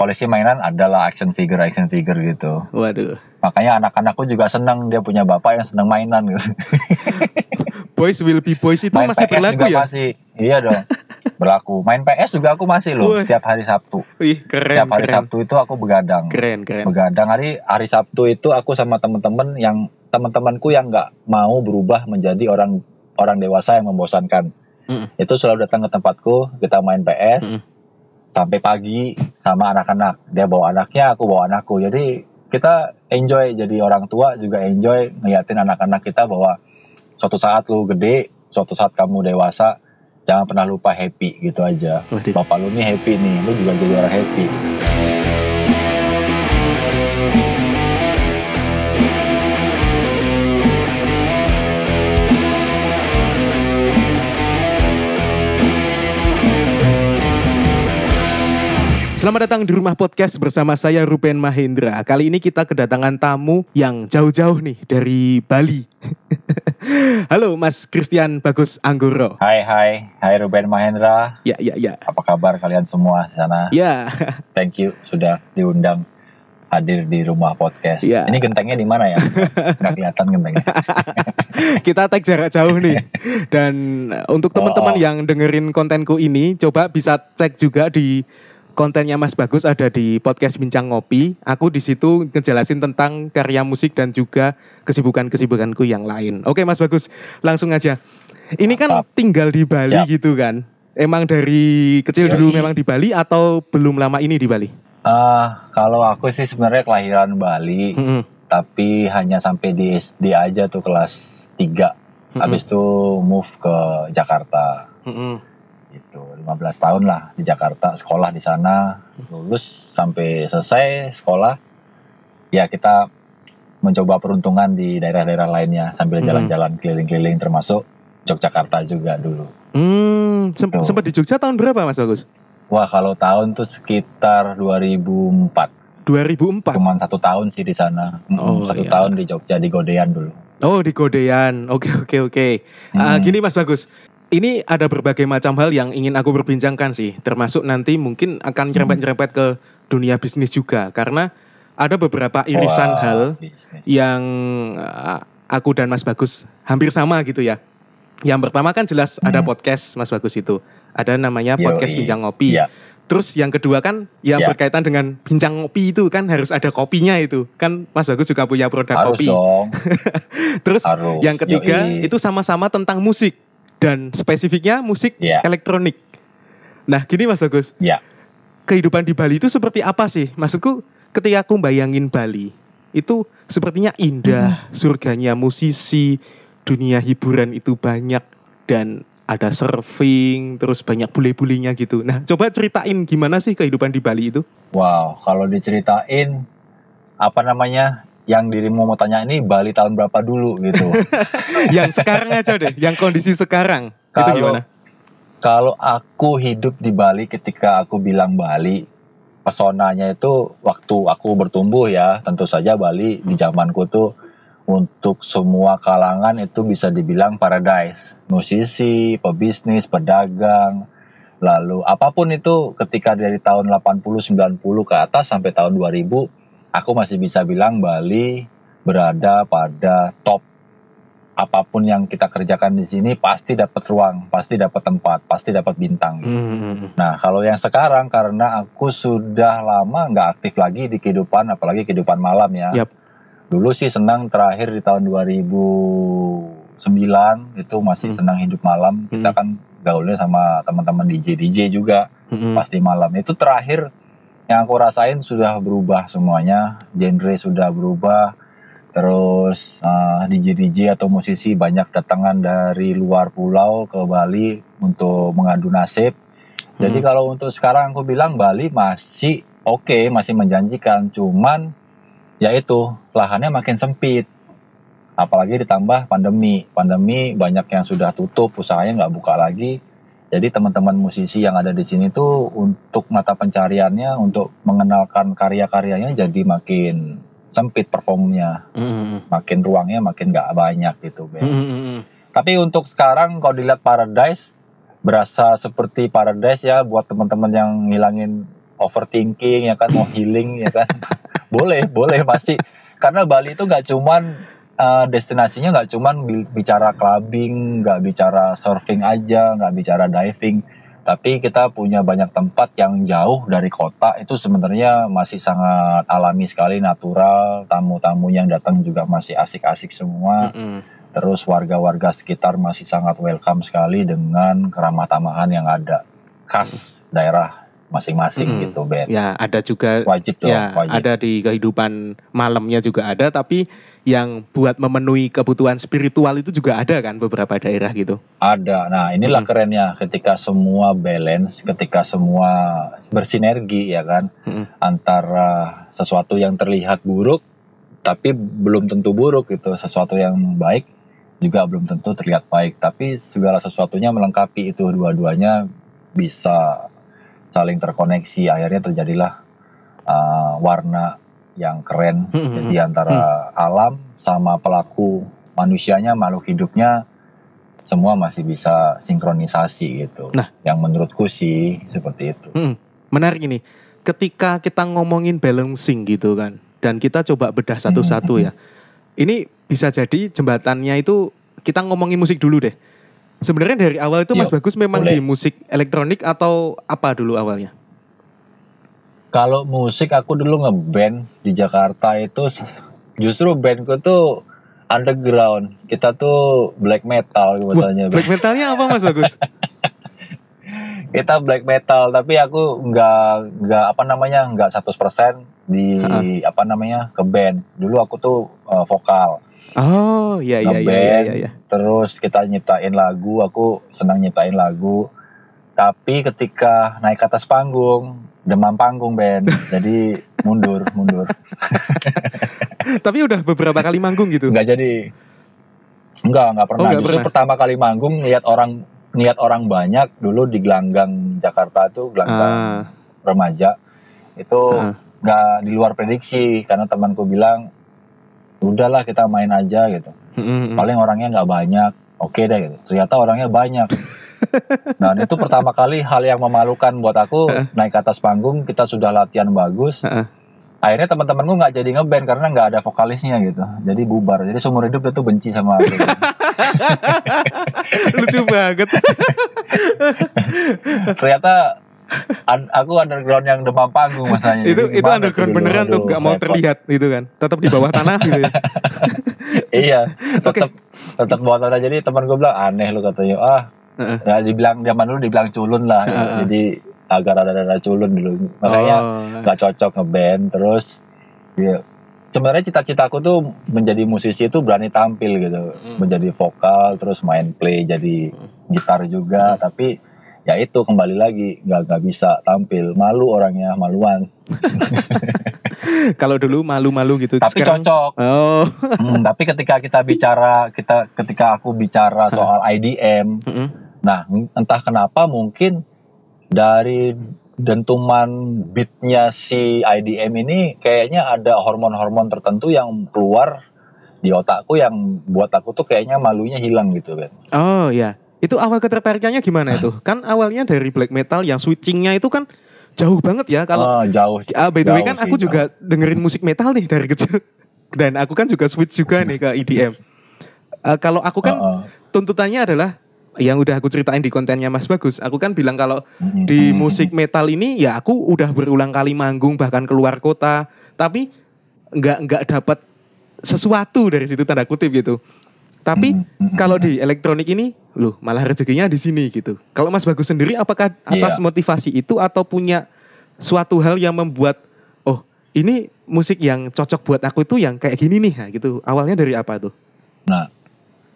koleksi mainan adalah action figure action figure gitu. Waduh. Makanya anak-anakku juga senang dia punya bapak yang senang mainan gitu. Boys will be boys itu Main masih PS berlaku juga ya? Masih. Iya dong. berlaku. Main PS juga aku masih loh Wih. setiap hari Sabtu. Wih, keren, Setiap hari keren. Sabtu itu aku begadang. Keren, keren. Begadang hari hari Sabtu itu aku sama temen-temen yang teman-temanku yang nggak mau berubah menjadi orang orang dewasa yang membosankan. Mm. Itu selalu datang ke tempatku, kita main PS Mm. Sampai pagi sama anak-anak. Dia bawa anaknya, aku bawa anakku. Jadi kita enjoy jadi orang tua juga enjoy ngeliatin anak-anak kita bahwa suatu saat lu gede, suatu saat kamu dewasa, jangan pernah lupa happy gitu aja. Bapak lu nih happy nih, lu juga jadi orang happy. Selamat datang di rumah podcast bersama saya Ruben Mahendra. Kali ini kita kedatangan tamu yang jauh-jauh nih dari Bali. Halo Mas Christian Bagus Anggoro. Hai hai, hai Ruben Mahendra. Ya, ya, ya. Apa kabar kalian semua di sana? Ya, Thank you sudah diundang hadir di rumah podcast. Iya. Ini gentengnya di mana ya? Nggak kelihatan gentengnya. kita tag jarak jauh nih. Dan untuk teman-teman Oh. yang dengerin kontenku ini, coba bisa cek juga di kontennya Mas Bagus ada di podcast Bincang Ngopi. Aku di situ ngejelasin tentang karya musik dan juga kesibukan-kesibukanku yang lain. Oke Mas Bagus, langsung aja. Ini kan tinggal di Bali Siap. gitu kan? Emang dari kecil dulu memang di Bali atau belum lama ini di Bali? Ah, kalau aku sih sebenarnya kelahiran Bali, Mm-mm. tapi hanya sampai di SD aja tuh kelas 3. Mm-mm. Habis itu move ke Jakarta. Mm-mm. Gitu, 15 tahun lah di Jakarta, sekolah di sana, lulus sampai selesai sekolah. Ya kita mencoba peruntungan di daerah-daerah lainnya sambil Mm. jalan-jalan keliling-keliling termasuk Yogyakarta juga dulu. Hmm, Tuh. sempat di Jogja tahun berapa Mas Bagus? Wah kalau tahun tuh sekitar 2004, 2004. cuman satu tahun sih di sana, Mm, Oh, satu iya. tahun di Jogja di Godean dulu. Oh di Godean, oke oke oke. Ah, Hmm. gini Mas Bagus, ini ada berbagai macam hal yang ingin aku perbincangkan sih, termasuk nanti mungkin akan nyerempet-nyerempet ke dunia bisnis juga, karena ada beberapa irisan Wah, hal bisnis. yang ah, aku dan Mas Bagus hampir sama gitu ya. Yang pertama kan jelas ada Hmm. podcast Mas Bagus itu, ada namanya Yoi. podcast bincang ngopi. Iya. Terus yang kedua kan yang Ya. berkaitan dengan bincang ngopi itu kan harus ada kopinya itu. Kan Mas Bagus juga punya produk Harus kopi. dong, Terus harus. yang ketiga Yoi. itu sama-sama tentang musik dan spesifiknya musik Iya. elektronik. Nah, gini Mas Agus, Iya. kehidupan di Bali itu seperti apa sih? Maksudku ketika aku bayangin Bali itu sepertinya indah, Hmm. surganya musisi, dunia hiburan itu banyak dan ada surfing, terus banyak bule-bulenya gitu. Nah, coba ceritain gimana sih kehidupan di Bali itu? Wow, kalau diceritain apa namanya yang dirimu mau tanya ini Bali tahun berapa dulu gitu. yang sekarang aja deh, yang kondisi sekarang. itu Kalau gimana? kalau aku hidup di Bali ketika aku bilang Bali, pesonanya itu waktu aku bertumbuh ya, tentu saja Bali di zamanku tuh untuk semua kalangan itu bisa dibilang paradise. Musisi, pebisnis, pedagang, lalu apa pun itu ketika dari tahun 80 90 ke atas sampai tahun 2000 aku masih bisa bilang Bali berada pada top apa pun yang kita kerjakan di sini pasti dapat ruang, pasti dapat tempat, pasti dapat bintang. Hmm. Nah, kalau yang sekarang karena aku sudah lama nggak aktif lagi di kehidupan, apalagi kehidupan malam ya. Yap. Dulu sih senang terakhir di tahun 2009 itu masih Hmm. senang hidup malam. Kita Hmm. kan gaulnya sama teman-teman DJ DJ juga Hmm. pasti malam. Itu terakhir yang aku rasain sudah berubah semuanya, genre sudah berubah. Terus uh, DJ DJ atau musisi banyak datangan dari luar pulau ke Bali untuk mengadu nasib. Jadi Hmm. kalau untuk sekarang aku bilang Bali masih oke, masih menjanjikan, cuman ya itu lahannya makin sempit. Apalagi ditambah pandemi. Pandemi banyak yang sudah tutup, usahanya nggak buka lagi. Jadi teman-teman musisi yang ada di sini tuh untuk mata pencariannya, untuk mengenalkan karya-karyanya jadi makin sempit performnya, Hmm. makin ruangnya makin nggak banyak gitu. Ben. Hmm. Tapi untuk sekarang kalau dilihat Paradise berasa seperti Paradise ya buat teman-teman yang ngilangin overthinking ya kan mau healing ya kan boleh boleh pasti karena Bali itu nggak cuman uh, destinasinya nggak cuman bicara clubbing nggak bicara surfing aja nggak bicara diving tapi kita punya banyak tempat yang jauh dari kota itu sebenarnya masih sangat alami sekali natural tamu-tamu yang datang juga masih asik-asik semua mm -hmm. terus warga-warga sekitar masih sangat welcome sekali dengan keramah tamahan yang ada khas daerah masing-masing mm -hmm. gitu Ben ya ada juga wajib dong ya wajib. ada di kehidupan malamnya juga ada tapi yang buat memenuhi kebutuhan spiritual itu juga ada kan beberapa daerah gitu. Ada. Nah, inilah hmm. kerennya ketika semua balance, ketika semua bersinergi ya kan hmm. antara sesuatu yang terlihat buruk tapi belum tentu buruk gitu, sesuatu yang baik juga belum tentu terlihat baik, tapi segala sesuatunya melengkapi itu dua-duanya bisa saling terkoneksi. Akhirnya terjadilah uh, warna yang keren. Hmm, Jadi antara hmm. alam sama pelaku manusianya, makhluk hidupnya semua masih bisa sinkronisasi gitu. Nah, yang menurutku sih seperti itu. Hmm, menarik ini. Ketika kita ngomongin balancing gitu kan, dan kita coba bedah satu-satu hmm. ya. Ini bisa jadi jembatannya itu kita ngomongin musik dulu deh. Sebenarnya dari awal itu Mas Bagus memang boleh. di musik elektronik atau apa dulu awalnya? Kalau musik aku dulu ngeband di Jakarta itu justru bandku tuh underground. Kita tuh black metal katanya. Black metalnya apa Mas Agus? kita black metal tapi aku nggak nggak apa namanya nggak 100% di uh-huh. apa namanya ke band. Dulu aku tuh uh, vokal. Oh iya iya, iya iya iya iya. Terus kita nyiptain lagu, aku senang nyiptain lagu. Tapi ketika naik ke atas panggung, demam panggung Ben. Jadi mundur mundur. Tapi udah beberapa kali manggung gitu? Nggak jadi. Nggak nggak pernah. Oh, justru pernah. pertama kali manggung lihat orang niat orang banyak. Dulu di gelanggang Jakarta tuh gelanggang ah. remaja. Itu ah. nggak ah. di luar prediksi. Karena temanku bilang udahlah kita main aja gitu. Mm -hmm. paling orangnya nggak banyak. Oke deh gitu. Ternyata orangnya banyak nah itu pertama kali hal yang memalukan buat aku naik ke atas panggung kita sudah latihan bagus. Akhirnya teman-temanku nggak jadi ngeband karena nggak ada vokalisnya gitu. Jadi bubar. Jadi seumur hidup itu benci sama aku. Lucu banget. Ternyata aku underground yang demam panggung masanya. Itu itu underground beneran tuh nggak mau terlihat gitu kan? Tetap di bawah tanah gitu ya? Iya. Tetap okay. tetap bawah tanah. Jadi teman gue bilang aneh lu katanya. Ah uh Ya dibilang zaman dulu dibilang culun lah. Uh -uh. Jadi agar ada-ada culun dulu. Makanya oh. nggak oh. cocok ngeband terus ya sebenarnya cita-citaku tuh menjadi musisi itu berani tampil gitu, hmm. menjadi vokal terus main play jadi gitar juga, hmm. tapi ya itu kembali lagi nggak nggak bisa tampil, malu orangnya maluan. Kalau dulu malu-malu gitu. Tapi sekarang... cocok. Oh. hmm, tapi ketika kita bicara kita ketika aku bicara soal IDM, -hmm. nah entah kenapa mungkin dari dentuman beatnya si IDM ini kayaknya ada hormon-hormon tertentu yang keluar di otakku yang buat aku tuh kayaknya malunya hilang gitu kan. Oh ya, itu awal ketertarikannya gimana itu? kan awalnya dari black metal yang switchingnya itu kan jauh banget ya kalau oh, jauh. Ah, by the way kan aku juga dengerin musik metal nih dari kecil dan aku kan juga switch juga nih ke EDM. Uh, kalau aku kan uh -uh. tuntutannya adalah yang udah aku ceritain di kontennya Mas Bagus, aku kan bilang kalau di musik metal ini ya aku udah berulang kali manggung bahkan keluar kota, tapi nggak nggak dapat sesuatu dari situ tanda kutip gitu. Tapi kalau di elektronik ini, loh malah rezekinya di sini gitu. Kalau Mas Bagus sendiri, apakah atas yeah. motivasi itu atau punya suatu hal yang membuat, oh ini musik yang cocok buat aku itu yang kayak gini nih, nah, gitu. Awalnya dari apa tuh? Nah,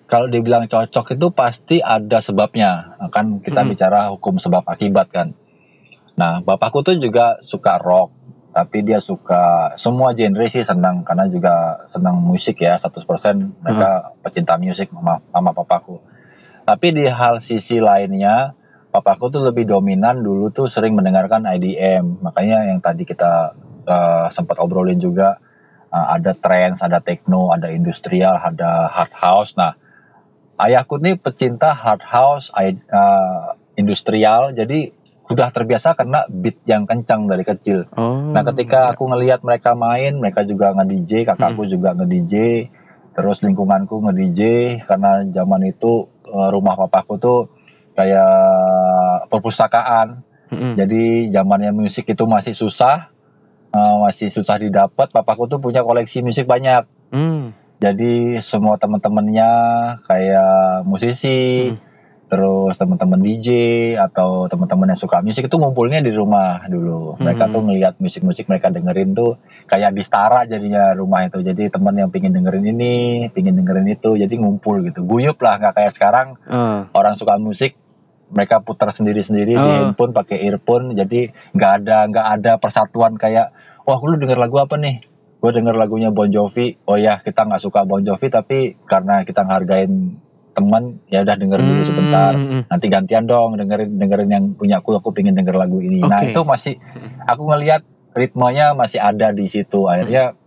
kalau dibilang cocok itu pasti ada sebabnya. Kan kita hmm. bicara hukum sebab akibat kan. Nah, bapakku tuh juga suka rock, tapi dia suka semua genre sih senang karena juga senang musik ya 100% mereka hmm. pecinta musik mama mama papaku. Tapi di hal sisi lainnya papaku tuh lebih dominan dulu tuh sering mendengarkan IDM makanya yang tadi kita uh, sempat obrolin juga uh, ada trance ada techno ada industrial ada hard house. Nah ayahku nih pecinta hard house uh, industrial. Jadi sudah terbiasa karena beat yang kencang dari kecil. Oh. Nah, ketika aku ngelihat mereka main, mereka juga nge-DJ, kakakku juga nge-DJ, terus lingkunganku nge-DJ karena zaman itu eh, rumah papaku tuh kayak perpustakaan. Mm-mm. Jadi zamannya musik itu masih susah, eh, masih susah didapat. Papaku tuh punya koleksi musik banyak. Hmm. Jadi semua teman-temannya kayak musisi, Hmm. Terus teman-teman DJ atau teman-teman yang suka musik itu ngumpulnya di rumah dulu. Mereka Hmm. tuh ngelihat musik-musik mereka dengerin tuh kayak di setara jadinya rumah itu. Jadi teman yang pingin dengerin ini, pingin dengerin itu, jadi ngumpul gitu. Guyup lah nggak kayak sekarang Ah. orang suka musik mereka putar sendiri-sendiri di Oh. handphone pakai earphone jadi nggak ada nggak ada persatuan kayak wah lu denger lagu apa nih gue denger lagunya Bon Jovi oh ya kita nggak suka Bon Jovi tapi karena kita ngehargain teman ya udah denger dulu Hmm, sebentar. hmm, hmm. nanti gantian dong dengerin dengerin yang punya aku aku pengen denger lagu ini. Nah Oke. itu masih aku ngelihat ritmenya masih ada di situ. Akhirnya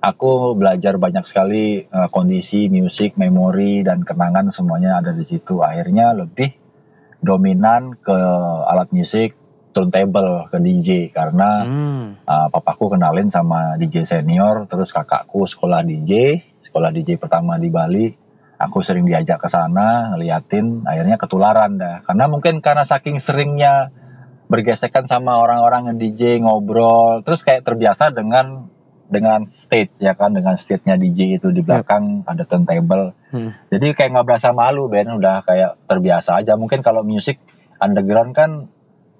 aku belajar banyak sekali eh, kondisi musik memori dan kenangan semuanya ada di situ. Akhirnya lebih dominan ke alat musik turntable ke DJ karena Hmm. uh, papaku kenalin sama DJ senior terus kakakku sekolah DJ sekolah DJ pertama di Bali aku sering diajak ke sana ngeliatin akhirnya ketularan dah. Karena mungkin karena saking seringnya bergesekan sama orang-orang nge-DJ ngobrol terus kayak terbiasa dengan dengan stage ya kan? Dengan stage-nya DJ itu di belakang ada turntable. Hmm. jadi kayak nggak berasa malu Ben udah kayak terbiasa aja. Mungkin kalau musik underground kan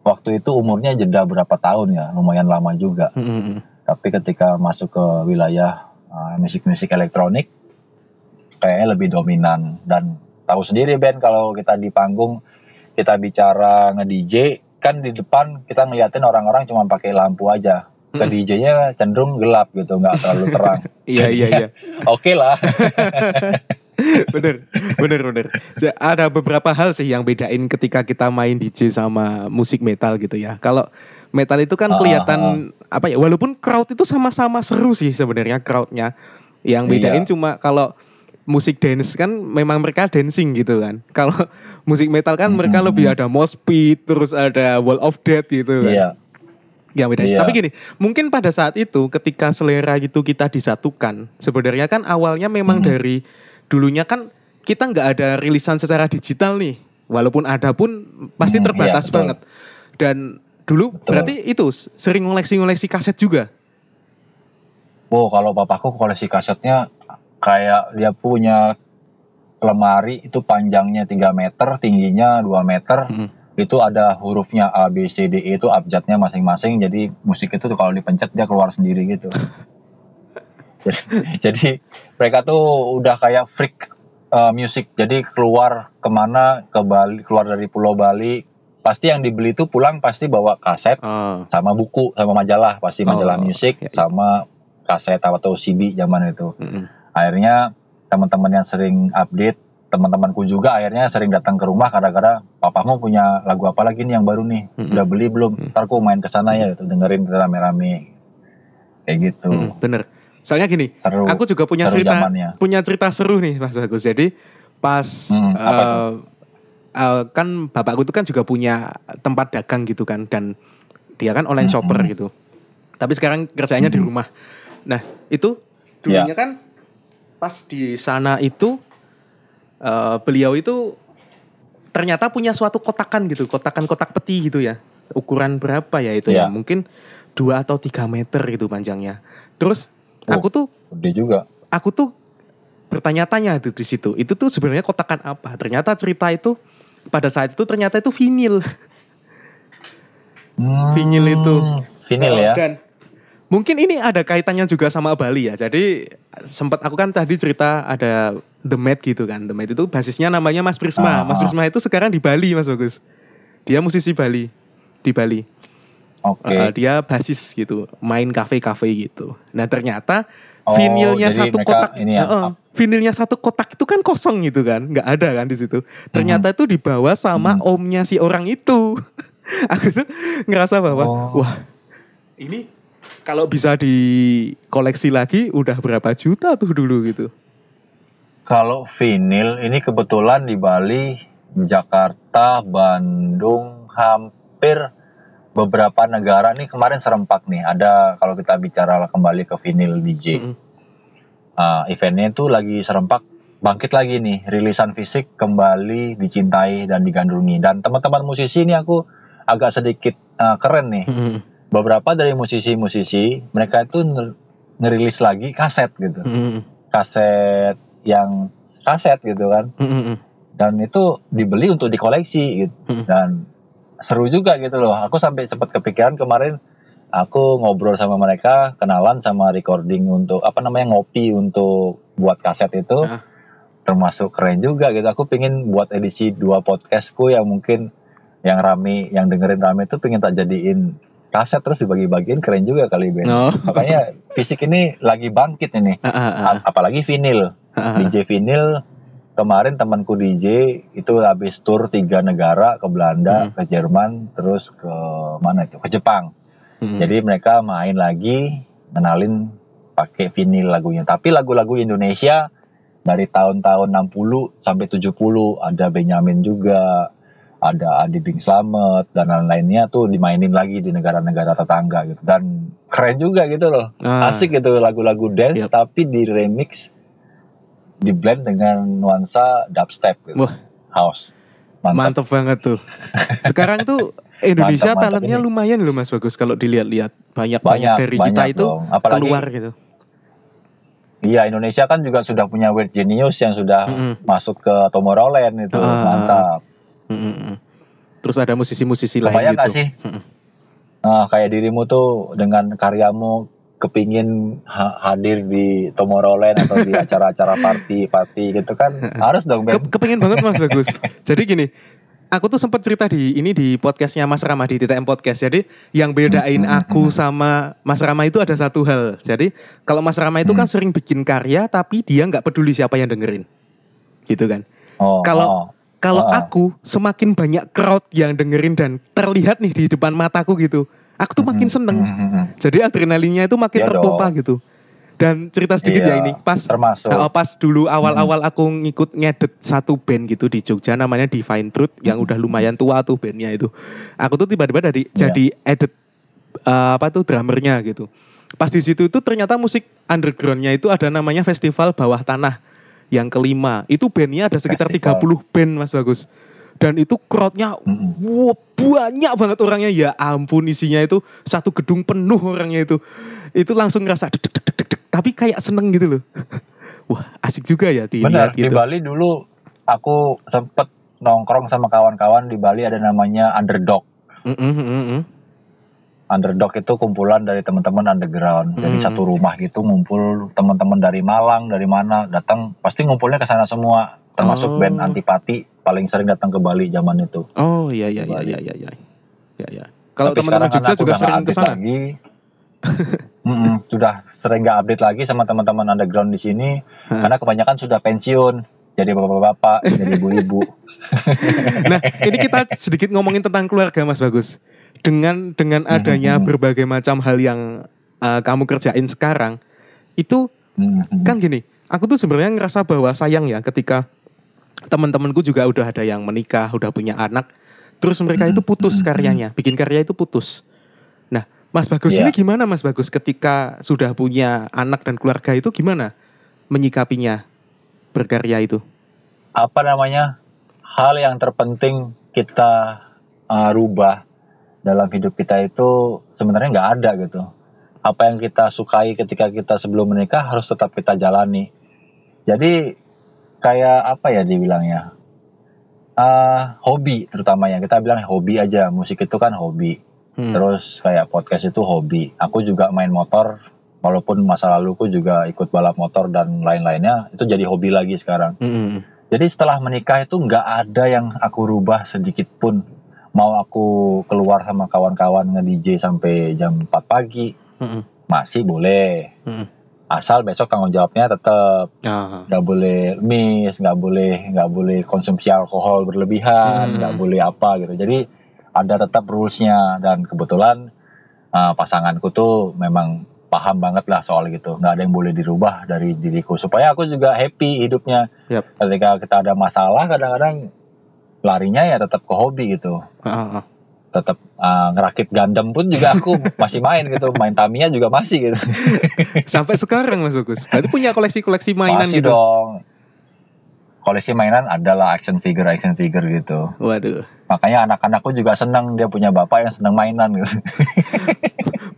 waktu itu umurnya jeda berapa tahun ya? Lumayan lama juga. Hmm, hmm, hmm. tapi ketika masuk ke wilayah uh, musik-musik elektronik kayaknya lebih dominan dan tahu sendiri Ben kalau kita di panggung kita bicara nge-DJ kan di depan kita ngeliatin orang-orang cuma pakai lampu aja ke Mm. DJ-nya cenderung gelap gitu nggak terlalu terang Iya iya iya. oke lah bener bener bener. Ada beberapa hal sih yang bedain ketika kita main DJ sama musik metal gitu ya. Kalau metal itu kan Ah, kelihatan apa ya? Walaupun crowd itu sama-sama seru sih sebenarnya crowdnya. Yang bedain Iya. cuma kalau musik dance kan memang mereka dancing gitu kan. Kalau musik metal kan mereka Mm-mm. lebih ada mosh pit, terus ada wall of death gitu kan. iya Ya beda. Iya. Tapi gini, mungkin pada saat itu ketika selera itu kita disatukan, sebenarnya kan awalnya memang Mhm. dari dulunya kan kita nggak ada rilisan secara digital nih. Walaupun ada pun pasti Hmm, terbatas iya, betul. banget. Dan dulu Betul. berarti itu sering ngoleksi-ngoleksi kaset juga. Wow, kalau papaku koleksi kasetnya kayak dia punya lemari itu panjangnya 3 meter, tingginya 2 meter. Mhm. Itu ada hurufnya A, B, C, D, E itu abjadnya masing-masing. Jadi musik itu kalau dipencet dia keluar sendiri gitu. jadi, jadi mereka tuh udah kayak freak uh, musik. Jadi keluar ke mana ke Bali, keluar dari Pulau Bali. Pasti yang dibeli tuh pulang pasti bawa kaset Oh. sama buku sama majalah pasti majalah Oh, musik iya, iya. sama kaset atau CD zaman itu Mm-mm. Akhirnya teman-teman yang sering update teman-temanku juga akhirnya sering datang ke rumah gara-gara papamu punya lagu apa lagi nih yang baru nih Mm-mm. udah beli belum Mm. ntar aku main ke sana ya gitu dengerin rame-rame kayak gitu Mm, bener. Soalnya gini, seru aku juga punya cerita zamannya punya cerita seru nih Mas Agus. Jadi pas Hmm, eh, eh, kan bapakku itu kan juga punya tempat dagang gitu kan dan dia kan online Hmm, shopper hmm. gitu. Tapi sekarang kerjanya di Hmm. rumah. Nah, itu dulunya kan pas di sana itu eh, beliau itu ternyata punya suatu kotakan gitu, kotakan-kotak peti gitu ya. Ukuran berapa ya itu ya? Iya. Mungkin dua atau tiga meter itu panjangnya. Terus Oh. aku tuh gede juga aku tuh bertanya-tanya itu di situ. Itu tuh sebenarnya kotakan apa? Ternyata cerita itu pada saat itu ternyata itu vinil. Hmm, Vinyl itu. vinyl ya Dan mungkin ini ada kaitannya juga sama Bali ya. Jadi sempat aku kan tadi cerita ada The Mad gitu kan. The Mad itu basisnya namanya Mas Prisma. Ah, Mas ah. Prisma itu sekarang di Bali Mas Bagus. Dia musisi Bali. Di Bali. oke Uh, dia basis gitu, main kafe-kafe gitu. Nah ternyata Oh, vinilnya satu mereka kotak, ini ya, Heeh, vinilnya satu kotak itu kan kosong gitu kan, nggak ada kan di situ. Ternyata itu dibawa sama Mhm. omnya si orang itu. Aku tuh ngerasa bahwa Oh. wah ini kalau bisa dikoleksi lagi udah berapa juta tuh dulu gitu. Kalau vinil ini kebetulan di Bali, Jakarta, Bandung, hampir beberapa negara nih kemarin serempak nih. Ada kalau kita bicara kembali ke vinyl DJ. Mm-mm. Uh, eventnya itu lagi serempak bangkit lagi nih rilisan fisik kembali dicintai dan digandrungi dan teman-teman musisi ini aku agak sedikit uh, keren nih Mm-mm. Beberapa dari musisi-musisi mereka itu ngerilis lagi kaset gitu Mm-mm. kaset yang kaset gitu kan Mm-mm. dan itu dibeli untuk dikoleksi gitu Hmm. dan seru juga gitu loh aku sampai sempat kepikiran kemarin aku ngobrol sama mereka kenalan sama recording untuk apa namanya ngopi untuk buat kaset itu Ah. termasuk keren juga gitu aku pingin buat edisi dua podcastku yang mungkin yang rame yang dengerin rame itu pingin tak jadiin kaset terus dibagi-bagiin keren juga kali Ben Oh. makanya fisik ini lagi bangkit ini ah, ah. A- apalagi vinil Ah, ah. DJ vinil kemarin temanku DJ itu habis tur tiga negara ke Belanda Hmm. ke Jerman terus ke mana itu ke Jepang Mm-mm. jadi mereka main lagi kenalin pakai vinil lagunya tapi lagu-lagu Indonesia dari tahun-tahun 60 sampai 70 ada Benyamin juga ada Adi Bing Slamet dan lain-lainnya tuh dimainin lagi di negara-negara tetangga gitu dan keren juga gitu loh Ah. asik gitu lagu-lagu dance Yap. tapi di remix di blend dengan nuansa dubstep gitu. Wah. house mantap, Mantep banget tuh. Sekarang tuh Indonesia Mantap, mantap talentnya ini. lumayan loh Mas Bagus kalau dilihat-lihat. Banyak-banyak banyak dari banyak kita itu dong. apalagi keluar gitu. iya Indonesia kan juga sudah punya Weird Genius yang sudah Mm-mm. masuk ke Tomorrowland itu Ah. mantap Terus ada musisi-musisi lain gitu. gak sih Mm-mm. nah, kayak dirimu tuh dengan karyamu kepingin ha- hadir di Tomorrowland atau di acara-acara party party gitu kan harus dong Ben Ke- kepengin banget Mas Bagus. Jadi gini, aku tuh sempat cerita di ini di podcastnya Mas Rama di TTM Podcast. Jadi yang bedain aku sama Mas Rama itu ada satu hal. Jadi kalau Mas Rama itu kan Hmm. sering bikin karya tapi dia nggak peduli siapa yang dengerin, gitu kan. oh, kalau- oh. Kalau Ah. aku semakin banyak crowd yang dengerin dan terlihat nih di depan mataku gitu, aku tuh makin Hmm, seneng. hmm, hmm, hmm. Jadi adrenalinnya itu makin Iya terpompa dong. gitu. Dan cerita sedikit Iya, ya ini, pas termasuk Nah, pas dulu awal-awal aku ngikut ngedet satu band gitu di Jogja namanya Divine Truth yang udah lumayan tua tuh bandnya itu. Aku tuh tiba-tiba dari Iya. jadi edit eh, apa tuh drummernya gitu. Pas di situ itu ternyata musik undergroundnya itu ada namanya Festival Bawah Tanah yang kelima. Itu bandnya ada sekitar Festival. 30 band Mas Bagus. Dan itu crowdnya. Wah, banyak banget orangnya ya ampun isinya itu satu gedung penuh orangnya itu. Itu langsung ngerasa deg deg deg deg deg, tapi kayak seneng gitu loh. Wah, asik juga ya dilihat di gitu. Bali dulu aku sempet nongkrong sama kawan-kawan di Bali ada namanya Underdog. Mm, mm, mm, mm. Underdog itu kumpulan dari teman-teman underground. Jadi Hmm. satu rumah gitu ngumpul teman-teman dari Malang, dari mana datang pasti ngumpulnya ke sana semua. Termasuk Oh. band Antipati paling sering datang ke Bali zaman itu. Oh iya iya iya Bali. iya iya iya. Ya ya. Kalau teman-teman sekarang kan Jogja aku juga sering ke sana. Lagi. Mm-mm, sudah sering nggak update lagi sama teman-teman underground di sini Hah. karena kebanyakan sudah pensiun jadi bapak-bapak, jadi ibu-ibu. Nah, ini kita sedikit ngomongin tentang keluarga Mas Bagus. Dengan dengan adanya Mhm. berbagai macam hal yang uh, kamu kerjain sekarang, itu Mm-mm. kan gini, aku tuh sebenarnya ngerasa bahwa sayang ya ketika teman-temanku juga udah ada yang menikah, udah punya anak, terus mereka itu putus karyanya, bikin karya itu putus. Nah, Mas Bagus Iya. ini gimana Mas Bagus ketika sudah punya anak dan keluarga itu gimana menyikapinya berkarya itu? apa namanya hal yang terpenting kita uh, rubah dalam hidup kita itu sebenarnya nggak ada gitu. Apa yang kita sukai ketika kita sebelum menikah harus tetap kita jalani. Jadi kayak apa ya dibilangnya? Uh, hobi terutamanya. Kita bilang hobi aja. Musik itu kan hobi. Hmm. terus kayak podcast itu hobi. Aku juga main motor. Walaupun masa laluku juga ikut balap motor dan lain-lainnya itu jadi hobi lagi sekarang. Mm-mm. jadi setelah menikah itu nggak ada yang aku rubah sedikit pun. Mau aku keluar sama kawan-kawan nge-DJ sampai jam 4 pagi, Mm-mm. masih boleh. Mm-mm. Asal besok tanggung jawabnya tetap Ah. nggak boleh miss, nggak boleh nggak boleh konsumsi alkohol berlebihan, nggak boleh apa gitu. Jadi ada tetap rulesnya dan kebetulan uh, pasanganku tuh memang paham banget lah soal gitu. Nggak ada yang boleh dirubah dari diriku supaya aku juga happy hidupnya. Yap. Ketika kita ada masalah kadang-kadang larinya ya tetap ke hobi gitu. Ah. tetap uh, ngerakit Gundam pun juga aku masih main gitu main Tamiya juga masih gitu Sampai sekarang Mas Bagus. Berarti punya koleksi-koleksi mainan masih gitu. dong koleksi mainan adalah action figure action figure gitu Waduh. makanya anak-anakku juga seneng dia punya bapak yang seneng mainan gitu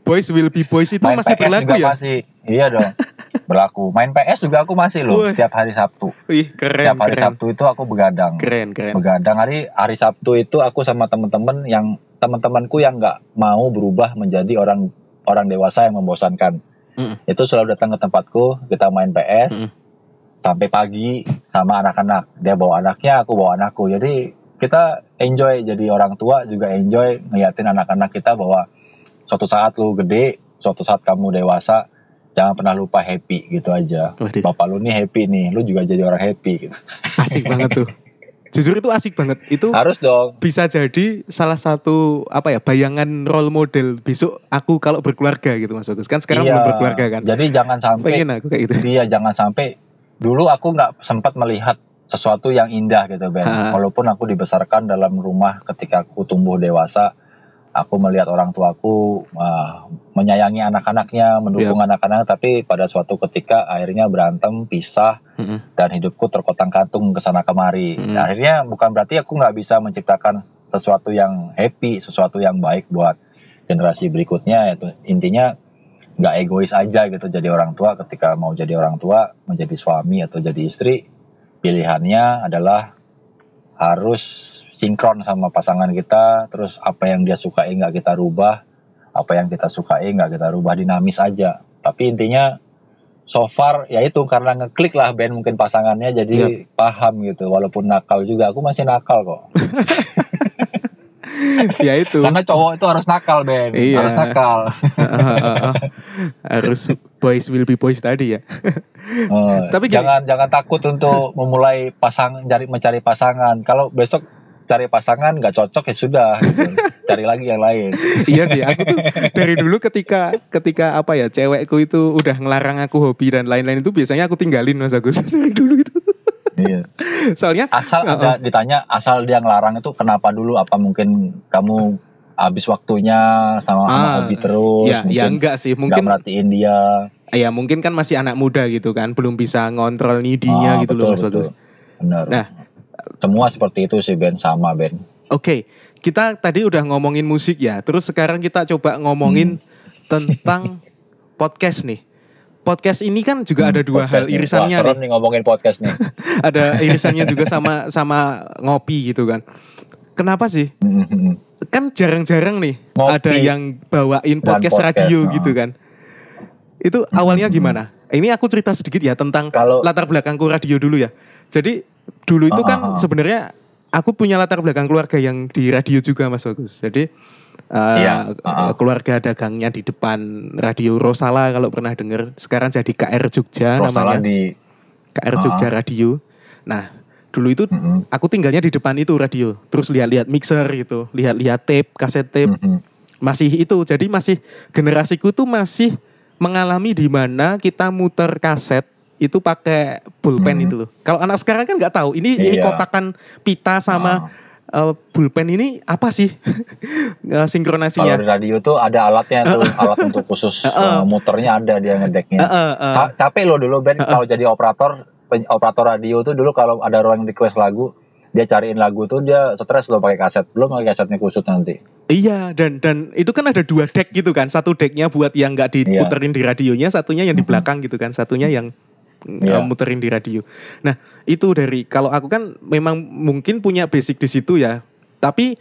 Boys will be boys itu main masih PS berlaku juga ya? masih iya dong berlaku main PS juga aku masih loh setiap hari Sabtu Wih, keren, setiap hari keren. Sabtu itu aku begadang Keren, keren. begadang hari hari Sabtu itu aku sama temen-temen yang teman-temanku yang nggak mau berubah menjadi orang orang dewasa yang membosankan Mm. itu selalu datang ke tempatku kita main PS Mm. Sampai pagi sama anak-anak dia bawa anaknya aku bawa anakku jadi kita enjoy jadi orang tua juga enjoy ngeliatin anak-anak kita bahwa suatu saat lu gede suatu saat kamu dewasa jangan pernah lupa happy gitu aja Waduh, bapak lu nih happy nih lu juga jadi orang happy gitu asik banget tuh. Jujur itu asik banget. Itu harus dong bisa jadi salah satu apa ya bayangan role model besok aku kalau berkeluarga gitu Mas Bagus. Kan sekarang Iya. belum berkeluarga kan. Jadi jangan sampai Pengen aku kayak gitu. dia jangan sampai dulu aku nggak sempat melihat sesuatu yang indah gitu Ben. Ha. Walaupun aku dibesarkan dalam rumah ketika aku tumbuh dewasa, aku melihat orang tuaku ah, menyayangi anak-anaknya, mendukung Iya. anak-anak, tapi pada suatu ketika akhirnya berantem, pisah, Mm-mm. dan hidupku terkotang-kantung ke sana kemari. Mm. Nah, akhirnya bukan berarti aku nggak bisa menciptakan sesuatu yang happy, sesuatu yang baik buat generasi berikutnya. Itu intinya nggak egois aja gitu jadi orang tua ketika mau jadi orang tua, menjadi suami atau jadi istri, pilihannya adalah harus sinkron sama pasangan kita. Terus apa yang dia sukai nggak kita rubah, apa yang kita sukai nggak kita rubah dinamis aja. Tapi intinya so far ya itu karena ngeklik lah band mungkin pasangannya jadi paham gitu walaupun nakal juga aku masih nakal kok ya itu. karena cowok itu harus nakal band Iya. harus nakal Harus boys will be boys tadi ya. Eh, Tapi gini- jangan jangan takut untuk memulai pasang cari mencari pasangan kalau besok cari pasangan nggak cocok ya sudah gitu. cari lagi yang lain iya sih, aku tuh dari dulu ketika ketika apa ya cewekku itu udah ngelarang aku hobi dan lain-lain itu biasanya aku tinggalin Mas Agus dari dulu itu. Iya. Soalnya asal Uh-uh. ada ditanya asal dia ngelarang itu kenapa dulu apa mungkin kamu habis waktunya sama, sama Ah, hobi terus ya ya mungkin enggak sih, mungkin merhatiin dia ya mungkin kan masih anak muda gitu kan, belum bisa ngontrol nidinya Ah, gitu loh Mas Bagus. Benar. Nah. semua seperti itu sih Ben sama Ben. Oke, kita tadi udah ngomongin musik ya. Terus sekarang kita coba ngomongin Hmm. tentang podcast nih. Podcast ini kan juga ada dua hal nih. irisannya Wah, nih. nih ngomongin podcast nih. Ada irisannya juga sama sama ngopi gitu kan. Kenapa sih? Kan jarang-jarang nih Ngopi ada yang bawain podcast, podcast, radio nah. gitu kan. Itu awalnya gimana? Ini aku cerita sedikit ya tentang Kalau latar belakangku radio dulu ya. Jadi dulu itu ah, kan ah. sebenarnya aku punya latar belakang keluarga yang di radio juga Mas Bagus. Jadi uh, ah. keluarga dagangnya di depan radio Rosala kalau pernah dengar. Sekarang jadi KR Jogja Rosala namanya. di KR. Jogja Radio. Nah, dulu itu Mhm. aku tinggalnya di depan itu radio. Terus lihat-lihat mixer gitu, lihat-lihat tape, kaset tape Mhm. masih itu jadi masih generasiku tuh masih mengalami di mana kita muter kaset itu pakai pulpen Hmm. itu loh. Kalau anak sekarang kan nggak tahu ini ini Iya. kotakan pita sama. Eh, pulpen ini apa sih Eh, Kalau sinkronasinya? di radio tuh ada alatnya tuh, alat untuk khusus uh, muternya ada dia ngedeknya. Eh, eh. Ca- capek lo dulu Ben kalau jadi operator operator radio tuh dulu kalau ada orang request lagu dia cariin lagu tuh dia stres lo pakai kaset belum pakai kasetnya kusut nanti Iya dan dan itu kan ada dua deck gitu kan. Satu decknya buat yang nggak diputerin di radionya, satunya yang di belakang gitu kan. Satunya yang Iya. uh, muterin di radio. Nah itu dari kalau aku kan memang mungkin punya basic di situ ya. Tapi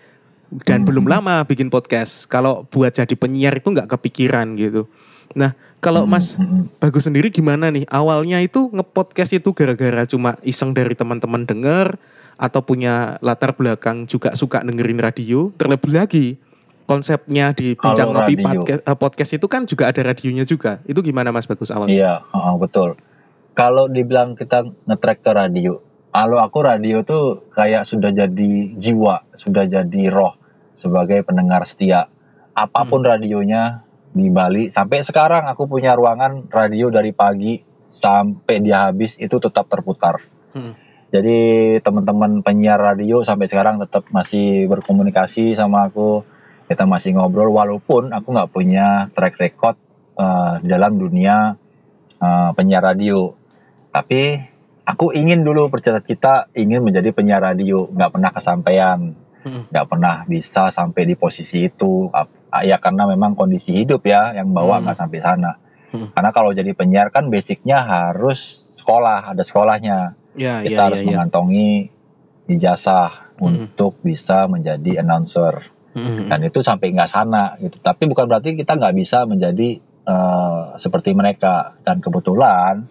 dan Mhm. belum lama bikin podcast. Kalau buat jadi penyiar itu nggak kepikiran gitu. Nah kalau Mas Mhm. Bagus sendiri gimana nih? Awalnya itu ngepodcast itu gara-gara cuma iseng dari teman-teman denger atau punya latar belakang juga suka dengerin radio. Terlebih lagi konsepnya di Bincang Ngopi podcast, eh, podcast itu kan juga ada radionya juga. Itu gimana Mas Bagus awalnya? Iya, heeh, betul. Kalau dibilang kita nge-track ke radio, kalau aku radio tuh kayak sudah jadi jiwa, sudah jadi roh sebagai pendengar setia. Apa pun Hmm. radionya di Bali, sampai sekarang aku punya ruangan radio dari pagi sampai dia habis itu tetap terputar. Hmm. Jadi teman-teman penyiar radio sampai sekarang tetap masih berkomunikasi sama aku. kita masih ngobrol walaupun aku nggak punya track record uh, dalam dunia uh, penyiar radio tapi aku ingin dulu bercita-cita ingin menjadi penyiar radio nggak pernah kesampaian Hmm. nggak pernah bisa sampai di posisi itu ya karena memang kondisi hidup ya yang bawa Hmm. nggak sampai sana Hmm. karena kalau jadi penyiar kan basicnya harus sekolah ada sekolahnya Ya, kita ya, harus ya, ya. mengantongi ijazah Hmm. untuk bisa menjadi announcer Hmm. dan itu sampai nggak sana gitu tapi bukan berarti kita nggak bisa menjadi eh, seperti mereka dan kebetulan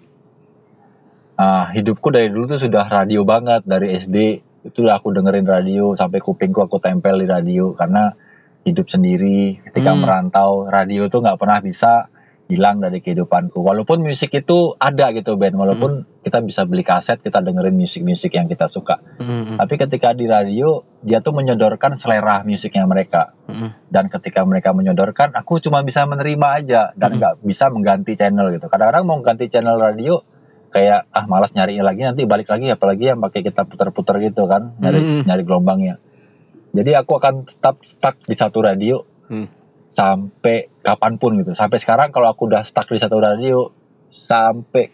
eh, hidupku dari dulu tuh sudah radio banget. Dari SD itu aku dengerin radio sampai kupingku aku tempel di radio. Karena hidup sendiri ketika Hmm. merantau radio tuh nggak pernah bisa hilang dari kehidupanku. Walaupun musik itu ada gitu Ben. Walaupun kita bisa beli kaset kita dengerin musik-musik yang kita suka. Hmm. tapi ketika di radio dia tuh menyodorkan selera musiknya mereka. Hmm. dan ketika mereka menyodorkan aku cuma bisa menerima aja. Dan Mm. nggak bisa mengganti channel gitu. Kadang-kadang mau ganti channel radio kayak ah malas nyariin lagi nanti balik lagi apalagi yang pakai kita putar-putar gitu kan nyari Mm. nyari gelombangnya jadi aku akan tetap stuck di satu radio Hmm. sampai kapan pun gitu sampai sekarang kalau aku udah stuck di satu radio sampai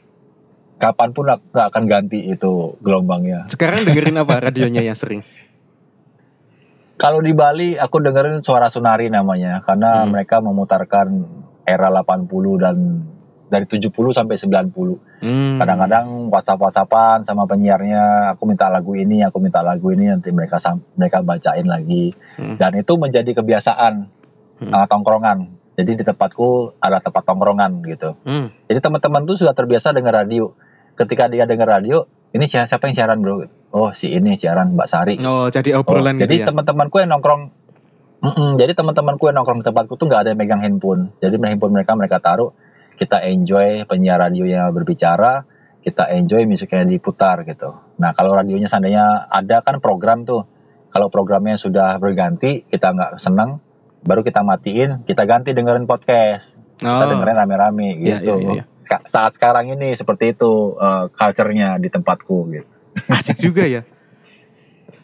kapan pun aku nggak akan ganti itu gelombangnya Sekarang dengerin apa radionya yang sering? Kalau di Bali aku dengerin suara Sunari namanya karena Hmm. mereka memutarkan era 80 dan dari 70 sampai 90. Hmm. Kadang-kadang WhatsApp-WhatsAppan sama penyiarnya, aku minta lagu ini, aku minta lagu ini nanti mereka mereka bacain lagi. Hmm. Dan itu menjadi kebiasaan Hmm. uh, tongkrongan. Jadi di tempatku ada tempat tongkrongan gitu. Hmm. Jadi teman-teman tuh sudah terbiasa dengar radio. Ketika dia dengar radio, ini siapa siapa yang siaran bro? Oh si ini siaran Mbak Sari. Oh, jadi Oh, obrolan jadi gitu ya. teman-temanku yang nongkrong Mm-mm, jadi teman-temanku yang nongkrong di tempatku tuh nggak ada yang megang handphone jadi handphone mereka mereka taruh kita enjoy penyiar radio yang berbicara kita enjoy musiknya diputar gitu nah kalau radionya seandainya ada kan program tuh kalau programnya sudah berganti kita nggak senang baru kita matiin kita ganti dengerin podcast kita Oh. dengerin rame-rame Iya, gitu iya, iya. Ska- saat sekarang ini seperti itu uh, culture-nya di tempatku gitu Asik juga ya.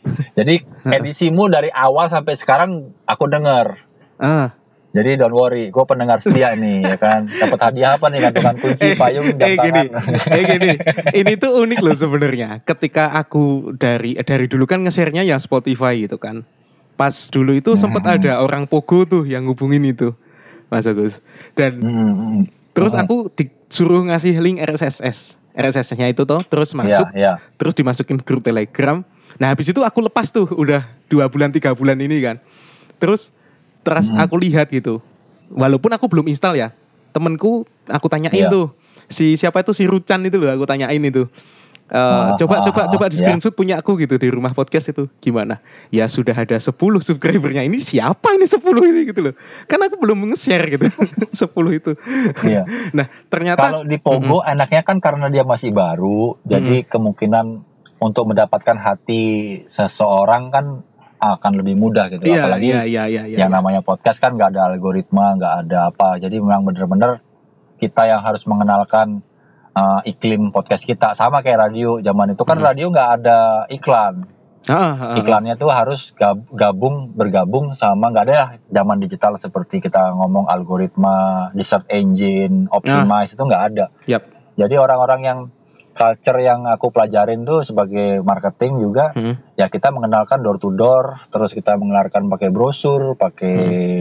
Jadi edisimu dari awal sampai sekarang aku denger. Ah. Jadi don't worry, gue pendengar setia nih ya kan. Dapat hadiah apa nih gantungan kunci, payung, jam eh gini, tangan. eh gini, ini tuh unik loh sebenarnya. Ketika aku dari dari dulu kan nge-share-nya ya Spotify gitu kan. Pas dulu itu sempat Hmm. ada orang Pogo tuh yang ngubungin itu, Mas Agus. Dan Hmm, terus Hmm. aku disuruh ngasih link RSS. RSS-nya itu tuh terus masuk, Iya, iya. terus dimasukin grup Telegram. Nah habis itu aku lepas tuh udah dua bulan tiga bulan ini kan. Terus terus Hmm. aku lihat gitu. Walaupun aku belum install ya. Temenku aku tanyain Iya. tuh si siapa itu si Rucan itu loh aku tanyain itu. Eh, Ah, coba ah, coba ah, coba di ya. screenshot punya aku gitu di rumah podcast itu gimana ya sudah ada 10 subscribernya ini siapa ini 10 ini gitu loh kan aku belum nge-share gitu 10 itu iya. nah ternyata Kalau di Pogo enaknya kan karena dia masih baru, jadi kemungkinan untuk mendapatkan hati seseorang kan akan lebih mudah gitu. iya Apalagi iya iya iya iya. yang namanya podcast kan nggak ada algoritma, nggak ada apa. Jadi memang bener-bener kita yang harus mengenalkan uh, iklim podcast kita. Sama kayak radio zaman itu kan Hmm. radio nggak ada iklan. Ah, ah, ah. Iklannya tuh harus gab- gabung bergabung sama nggak ada ya zaman digital seperti kita ngomong algoritma, di search engine, optimize itu nggak ada. Yap. Jadi orang-orang yang culture yang aku pelajarin tuh sebagai marketing juga Hmm. ya kita mengenalkan door to door terus kita mengenalkan pakai brosur pakai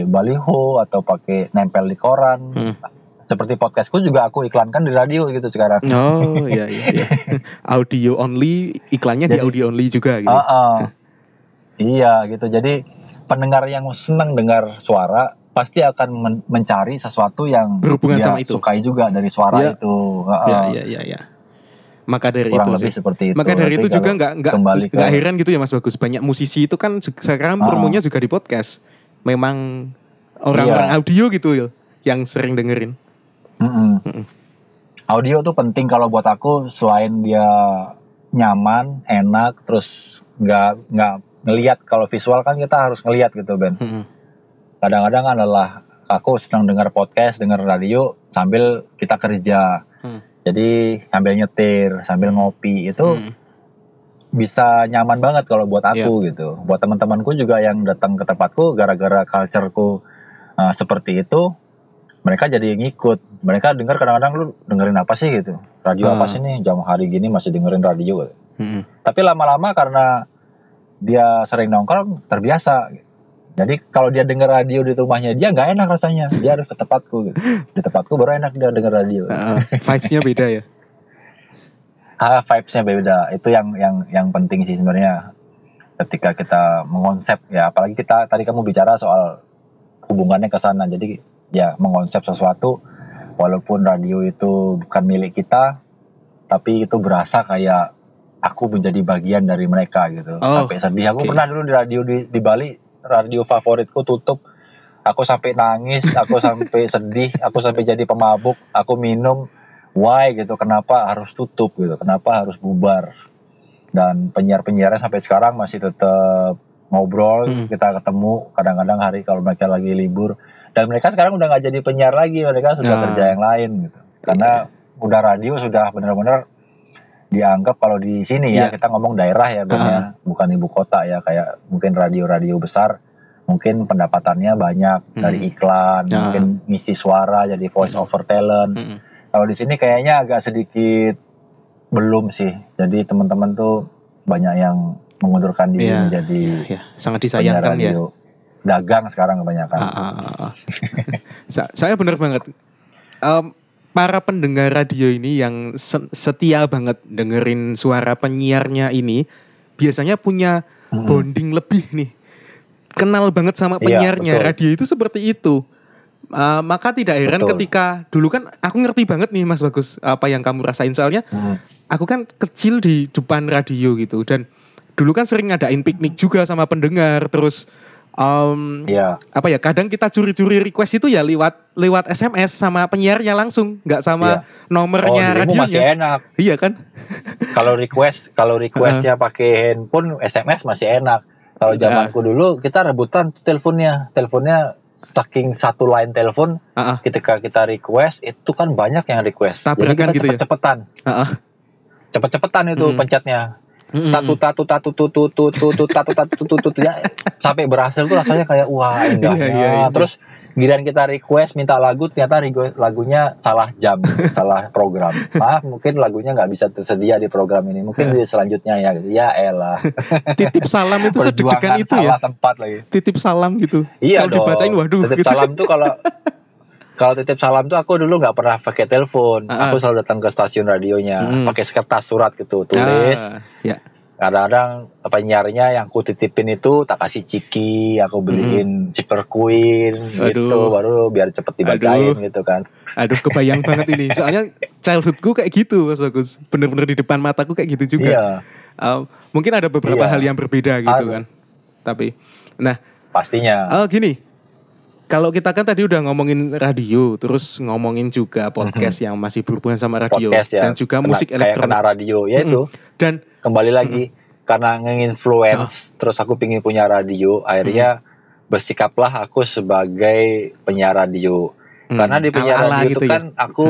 baliho atau pakai nempel di koran Hmm. seperti podcastku juga aku iklankan di radio gitu sekarang Oh iya iya, iya. audio only iklannya di Jadi- audio only juga gitu. Ah, ah. iya gitu jadi pendengar yang senang dengar suara pasti akan men- mencari sesuatu yang Berhubungan dia sama itu. sukai juga dari suara Iya. itu Ah, Iya ah. iya iya iya. Maka dari kurang itu lebih sih. seperti itu Maka dari itu juga nggak nggak nggak heran gitu ya Mas Bagus. Banyak musisi itu kan se- sekarang Ah. promonya juga di podcast. Memang orang-orang Iya. audio gitu ya yang sering dengerin. Mm-mm. Mm-mm. Audio tuh penting kalau buat aku selain dia nyaman, enak, terus nggak nggak ngelihat kalau visual kan kita harus ngelihat gitu Ben. Mm-mm. Kadang-kadang adalah aku sedang dengar podcast, dengar radio sambil kita kerja. Hmm. Jadi sambil nyetir, sambil ngopi itu Mm. bisa nyaman banget kalau buat aku gitu. Buat teman-temanku juga yang datang ke tempatku gara-gara cultureku uh, seperti itu, mereka jadi ngikut. Mereka dengar kadang-kadang lu dengerin apa sih gitu. Radio apa Ah. sih nih jam hari gini masih dengerin radio. gitu. Mm-mm. Tapi lama-lama karena dia sering nongkrong terbiasa. Jadi kalau dia denger radio di rumahnya dia nggak enak rasanya. Dia harus ke tempatku. Gitu. Di tempatku baru enak dia denger radio. Heeh, vibes-nya beda ya. Ah, vibes-nya beda. Itu yang yang yang penting sih sebenarnya ketika kita mengonsep ya apalagi kita tadi kamu bicara soal hubungannya ke sana. Jadi ya mengonsep sesuatu walaupun radio itu bukan milik kita tapi itu berasa kayak aku menjadi bagian dari mereka gitu. Oh, sampai sedih. Aku oke. pernah dulu di radio di, di Bali radio favoritku tutup. Aku sampai nangis, aku sampai sedih, aku sampai jadi pemabuk, aku minum. Why gitu? Kenapa harus tutup gitu? Kenapa harus bubar? Dan penyiar-penyiarnya sampai sekarang masih tetap ngobrol Hmm. kita ketemu. Kadang-kadang hari kalau mereka lagi libur. Dan mereka sekarang udah nggak jadi penyiar lagi mereka sudah Nah. kerja yang lain gitu. Karena udah radio sudah benar-benar dianggap kalau di sini ya kita ngomong daerah ya Ben, ya. bukan ibu kota ya kayak mungkin radio-radio besar mungkin pendapatannya banyak Hmm. dari iklan Nah. mungkin ngisi suara jadi voice over talent kalau di sini kayaknya agak sedikit belum sih. Jadi teman-teman tuh banyak yang mengundurkan diri Iya, menjadi Ya, sangat penyiar disayangkan ya. Dagang sekarang kebanyakan. Ah. Sa- saya benar banget. Em, para pendengar radio ini yang se- setia banget dengerin suara penyiarnya ini biasanya punya Mm-mm. bonding lebih nih. Kenal banget sama Iya, penyiarnya. betul. Radio itu seperti itu. Uh, maka tidak heran Betul. ketika dulu kan aku ngerti banget nih Mas Bagus apa yang kamu rasain soalnya Mm. aku kan kecil di depan radio gitu dan dulu kan sering ngadain piknik juga sama pendengar terus em, Iya, apa ya kadang kita curi-curi request itu ya lewat lewat SMS sama penyiarnya langsung nggak sama. Oh, nomornya dirimu masih radionya enak. iya kan Kalau request, kalau requestnya pakai handphone, SMS masih enak. Kalau Iya. zamanku dulu kita rebutan tuh teleponnya, teleponnya saking satu line telepon Ah, ah. ketika kita request itu kan banyak yang request. Jadi Tabrakan kita gitu ya? cepet-cepetan, Ah, ah. cepet-cepetan itu Mm. pencetnya. Tatu tatu tatu tutu tutu tatu tatu tutu tutu ya sampai berhasil tuh rasanya kayak wah indahnya Iya, iya, iya. terus giliran kita request minta lagu ternyata lagunya salah jam salah program. Maaf mungkin lagunya nggak bisa tersedia di program ini. Mungkin di selanjutnya ya. Ya elah. Titip salam itu perjuangan itu ya? tempat lagi. Titip salam gitu. Iya Kalau dibacain, waduh, titip gitu. salam tuh kalau kalau titip salam tuh aku dulu nggak pernah pakai telepon. Ah, ah. aku selalu datang ke stasiun radionya Mm. pakai kertas surat gitu tulis. Ah, ya. Kadang-kadang penyiarnya yang ku titipin itu tak kasih ciki aku beliin ciper queen gitu. Aduh. baru biar cepet dibacain gitu kan. Aduh kebayang banget ini. Soalnya childhoodku kayak gitu Mas Bagus. Bener-bener di depan mataku kayak gitu juga. Iya. Um, mungkin ada beberapa Iya. hal yang berbeda gitu Ada. kan. Tapi nah. Pastinya. Oh gini, kalau kita kan tadi udah ngomongin radio, terus ngomongin juga podcast yang masih berhubungan sama radio Mhm. podcast ya dan juga Kena- musik elektronik. kena radio ya itu Dan kembali lagi karena Ah. nginfluence terus aku pingin punya radio akhirnya bersikaplah aku sebagai penyiar radio hmm, karena di penyiar ala-ala radio gitu itu ya. kan aku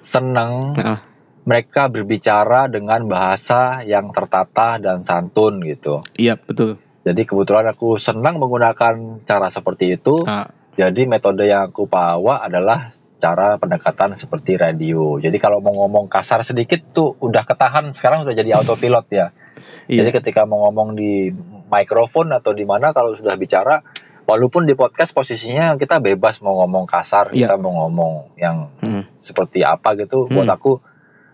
seneng Heeh. mereka berbicara dengan bahasa yang tertata dan santun gitu Iya betul. Jadi kebetulan aku senang menggunakan cara seperti itu. Ah, Jadi metode yang aku bawa adalah cara pendekatan seperti radio. Jadi kalau mau ngomong kasar sedikit tuh udah ketahan. Sekarang sudah jadi autopilot ya. iya. Jadi ketika mau ngomong di mikrofon atau di mana kalau sudah bicara, walaupun di podcast posisinya kita bebas mau ngomong kasar, Iya. kita mau ngomong yang Hmm. seperti apa gitu. Buat Hmm. aku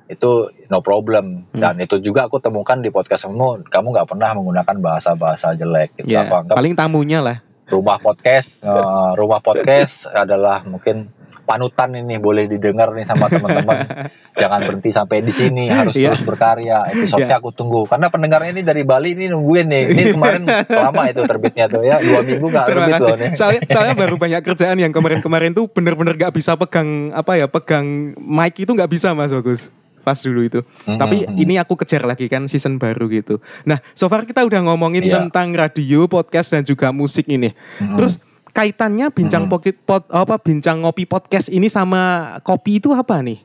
itu no problem. Hmm. Dan itu juga aku temukan di podcast kamu. Kamu nggak pernah menggunakan bahasa-bahasa jelek. Gitu. Ya, Aku anggap paling tamunya lah. rumah podcast eh, rumah podcast adalah mungkin panutan ini boleh didengar nih sama teman-teman jangan berhenti sampai di sini harus Iya. terus berkarya episode-nya aku tunggu karena pendengarnya ini dari Bali ini nungguin nih ini kemarin lama itu terbitnya tuh ya dua minggu nggak Terima terbit kasih. loh nih Soalnya, soalnya baru banyak kerjaan yang kemarin-kemarin tuh bener-bener gak bisa pegang apa ya, pegang mic itu nggak bisa Mas Bagus. Pas dulu itu. Mhm, Tapi ini aku kejar lagi kan season baru gitu. Nah, so far kita udah ngomongin Iya. tentang radio, podcast dan juga musik ini. Mhm. Terus kaitannya bincang Mhm. pocket pot apa bincang ngopi podcast ini sama kopi itu apa nih?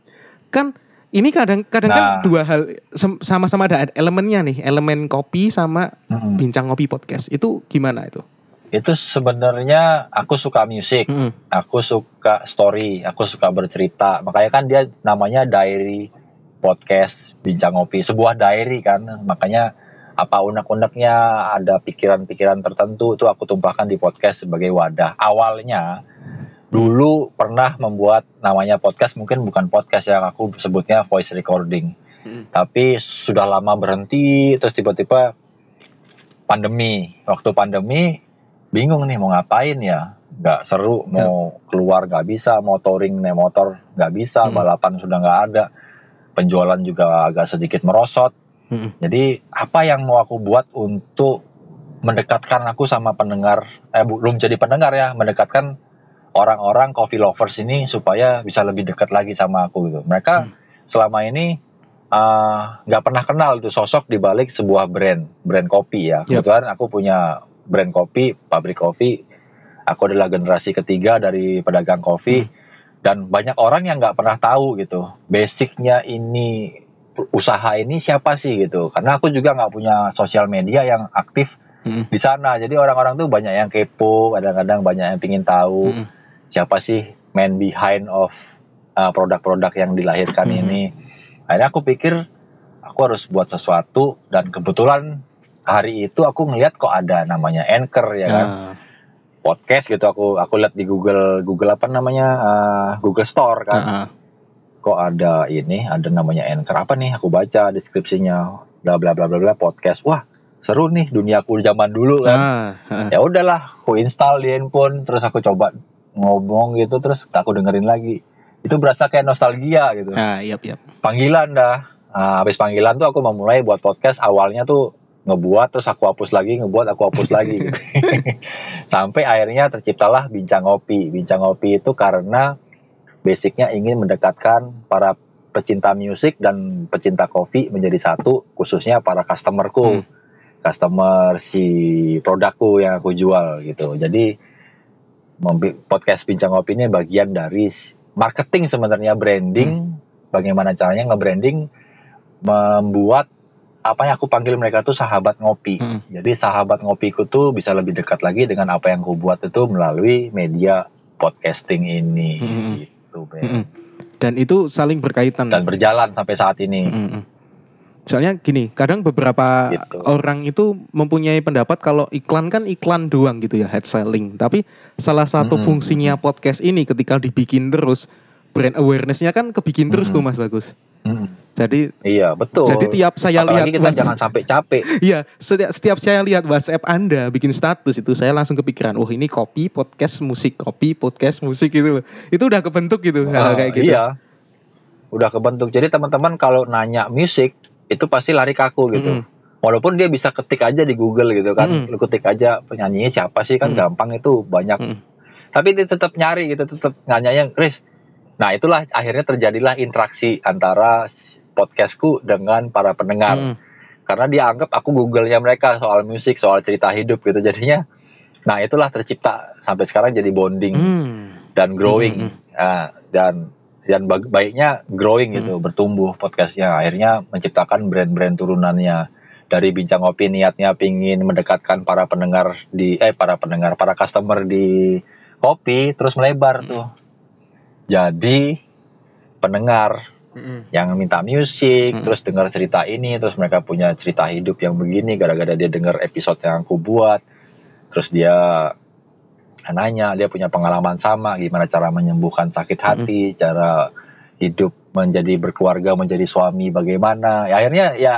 Kan Ini kadang-kadang kan Nah. dua hal sama-sama ada elemennya nih, elemen kopi sama Mm-mm. bincang ngopi podcast. Itu gimana itu? Itu sebenarnya aku suka musik, Mm-mm. aku suka story, aku suka bercerita. Makanya kan dia namanya diary podcast bincang ngopi, sebuah diary kan. Makanya apa unek-uneknya ada pikiran-pikiran tertentu itu aku tumpahkan di podcast sebagai wadah. Awalnya dulu pernah membuat namanya podcast mungkin bukan podcast yang aku sebutnya voice recording. Mm. Tapi sudah lama berhenti terus tiba-tiba pandemi. Waktu pandemi bingung nih mau ngapain ya nggak seru mau keluar nggak bisa mau touring naik motor nggak bisa Hmm. balapan sudah nggak ada penjualan juga agak sedikit merosot Mm-mm. jadi apa yang mau aku buat untuk mendekatkan aku sama pendengar eh belum jadi pendengar ya mendekatkan orang-orang coffee lovers ini supaya bisa lebih dekat lagi sama aku gitu mereka Hmm. selama ini uh, nggak pernah kenal itu sosok di balik sebuah brand brand kopi ya Yap. kebetulan aku punya brand kopi pabrik kopi aku adalah generasi ketiga dari pedagang kopi Hmm. Dan banyak orang yang nggak pernah tahu gitu basicnya ini usaha ini siapa sih gitu karena aku juga nggak punya sosial media yang aktif Mm-mm. di sana jadi orang-orang tuh banyak yang kepo kadang-kadang banyak yang pingin tahu Mm-mm. siapa sih man behind of uh, produk-produk yang dilahirkan Mhm. ini akhirnya aku pikir aku harus buat sesuatu dan kebetulan hari itu aku ngeliat kok ada namanya Anchor ya kan Ah, podcast gitu aku aku lihat di Google Google apa namanya uh, Google Store kan. Ah, ah. kok ada ini ada namanya Anchor apa nih? Aku baca deskripsinya bla bla bla bla bla podcast. Wah seru nih duniaku zaman dulu kan. Ah, ah. ya udahlah aku install di handphone terus aku coba ngomong gitu terus aku dengerin lagi. Itu berasa kayak nostalgia gitu. Ah, yap, yap. panggilan dah. Nah, habis panggilan tuh aku memulai buat podcast awalnya tuh ngebuat terus aku hapus lagi ngebuat aku hapus lagi gitu. sampai akhirnya terciptalah bincang ngopi. Bincang ngopi itu karena basicnya ingin mendekatkan para pecinta musik dan pecinta kopi menjadi satu khususnya para customerku. Hmm. customer si produkku yang aku jual gitu. Jadi podcast bincang ngopi ini bagian dari marketing sebenarnya branding. Bagaimana caranya nge-branding membuat apa yang aku panggil mereka tuh sahabat ngopi Hmm. jadi sahabat ngopiku tuh bisa lebih dekat lagi dengan apa yang aku buat itu melalui media podcasting ini Hmm. gitu Ben. Mm-mm. Dan itu saling berkaitan. dan berjalan sampai saat ini Mm-mm. Soalnya gini, kadang beberapa Gitu. orang itu mempunyai pendapat kalau iklan kan iklan doang gitu ya, head selling. Tapi salah satu Mm-mm. fungsinya podcast ini ketika dibikin terus brand awareness-nya kan kebikin terus tuh Mm-mm. Mas Bagus. Mm. Jadi iya betul jadi tiap saya lihat apalagi kita WhatsApp- jangan sampai capek Iya, setiap, setiap saya lihat WhatsApp Anda bikin status itu saya langsung kepikiran, oh ini kopi podcast musik, kopi podcast musik gitu loh. Itu udah kebentuk gitu hal Ah, kayak gitu. Iya. Udah kebentuk. Jadi teman-teman kalau nanya musik itu pasti lari ke aku gitu. Mm-mm. Walaupun dia bisa ketik aja di Google gitu kan. Mm-mm. Lu ketik aja penyanyinya siapa sih kan Mm. gampang itu banyak. Mm. Tapi dia tetap nyari gitu, tetap nanyanya, Chris. Nah, itulah akhirnya terjadilah interaksi antara podcastku dengan para pendengar. Mm. Karena dia anggap aku Google-nya mereka soal musik, soal cerita hidup gitu. Jadinya nah itulah tercipta sampai sekarang jadi bonding Mm. dan growing Mm, Ah, dan dan baiknya growing gitu bertumbuh podcastnya akhirnya menciptakan brand-brand turunannya dari bincang ngopi niatnya pingin mendekatkan para pendengar di eh para pendengar para customer di kopi terus melebar tuh jadi pendengar Mm-mm. yang minta musik Mm. terus dengar cerita ini terus mereka punya cerita hidup yang begini gara-gara dia dengar episode yang aku buat terus dia nanya dia punya pengalaman sama gimana cara menyembuhkan sakit hati cara hidup menjadi berkeluarga menjadi suami bagaimana ya, akhirnya ya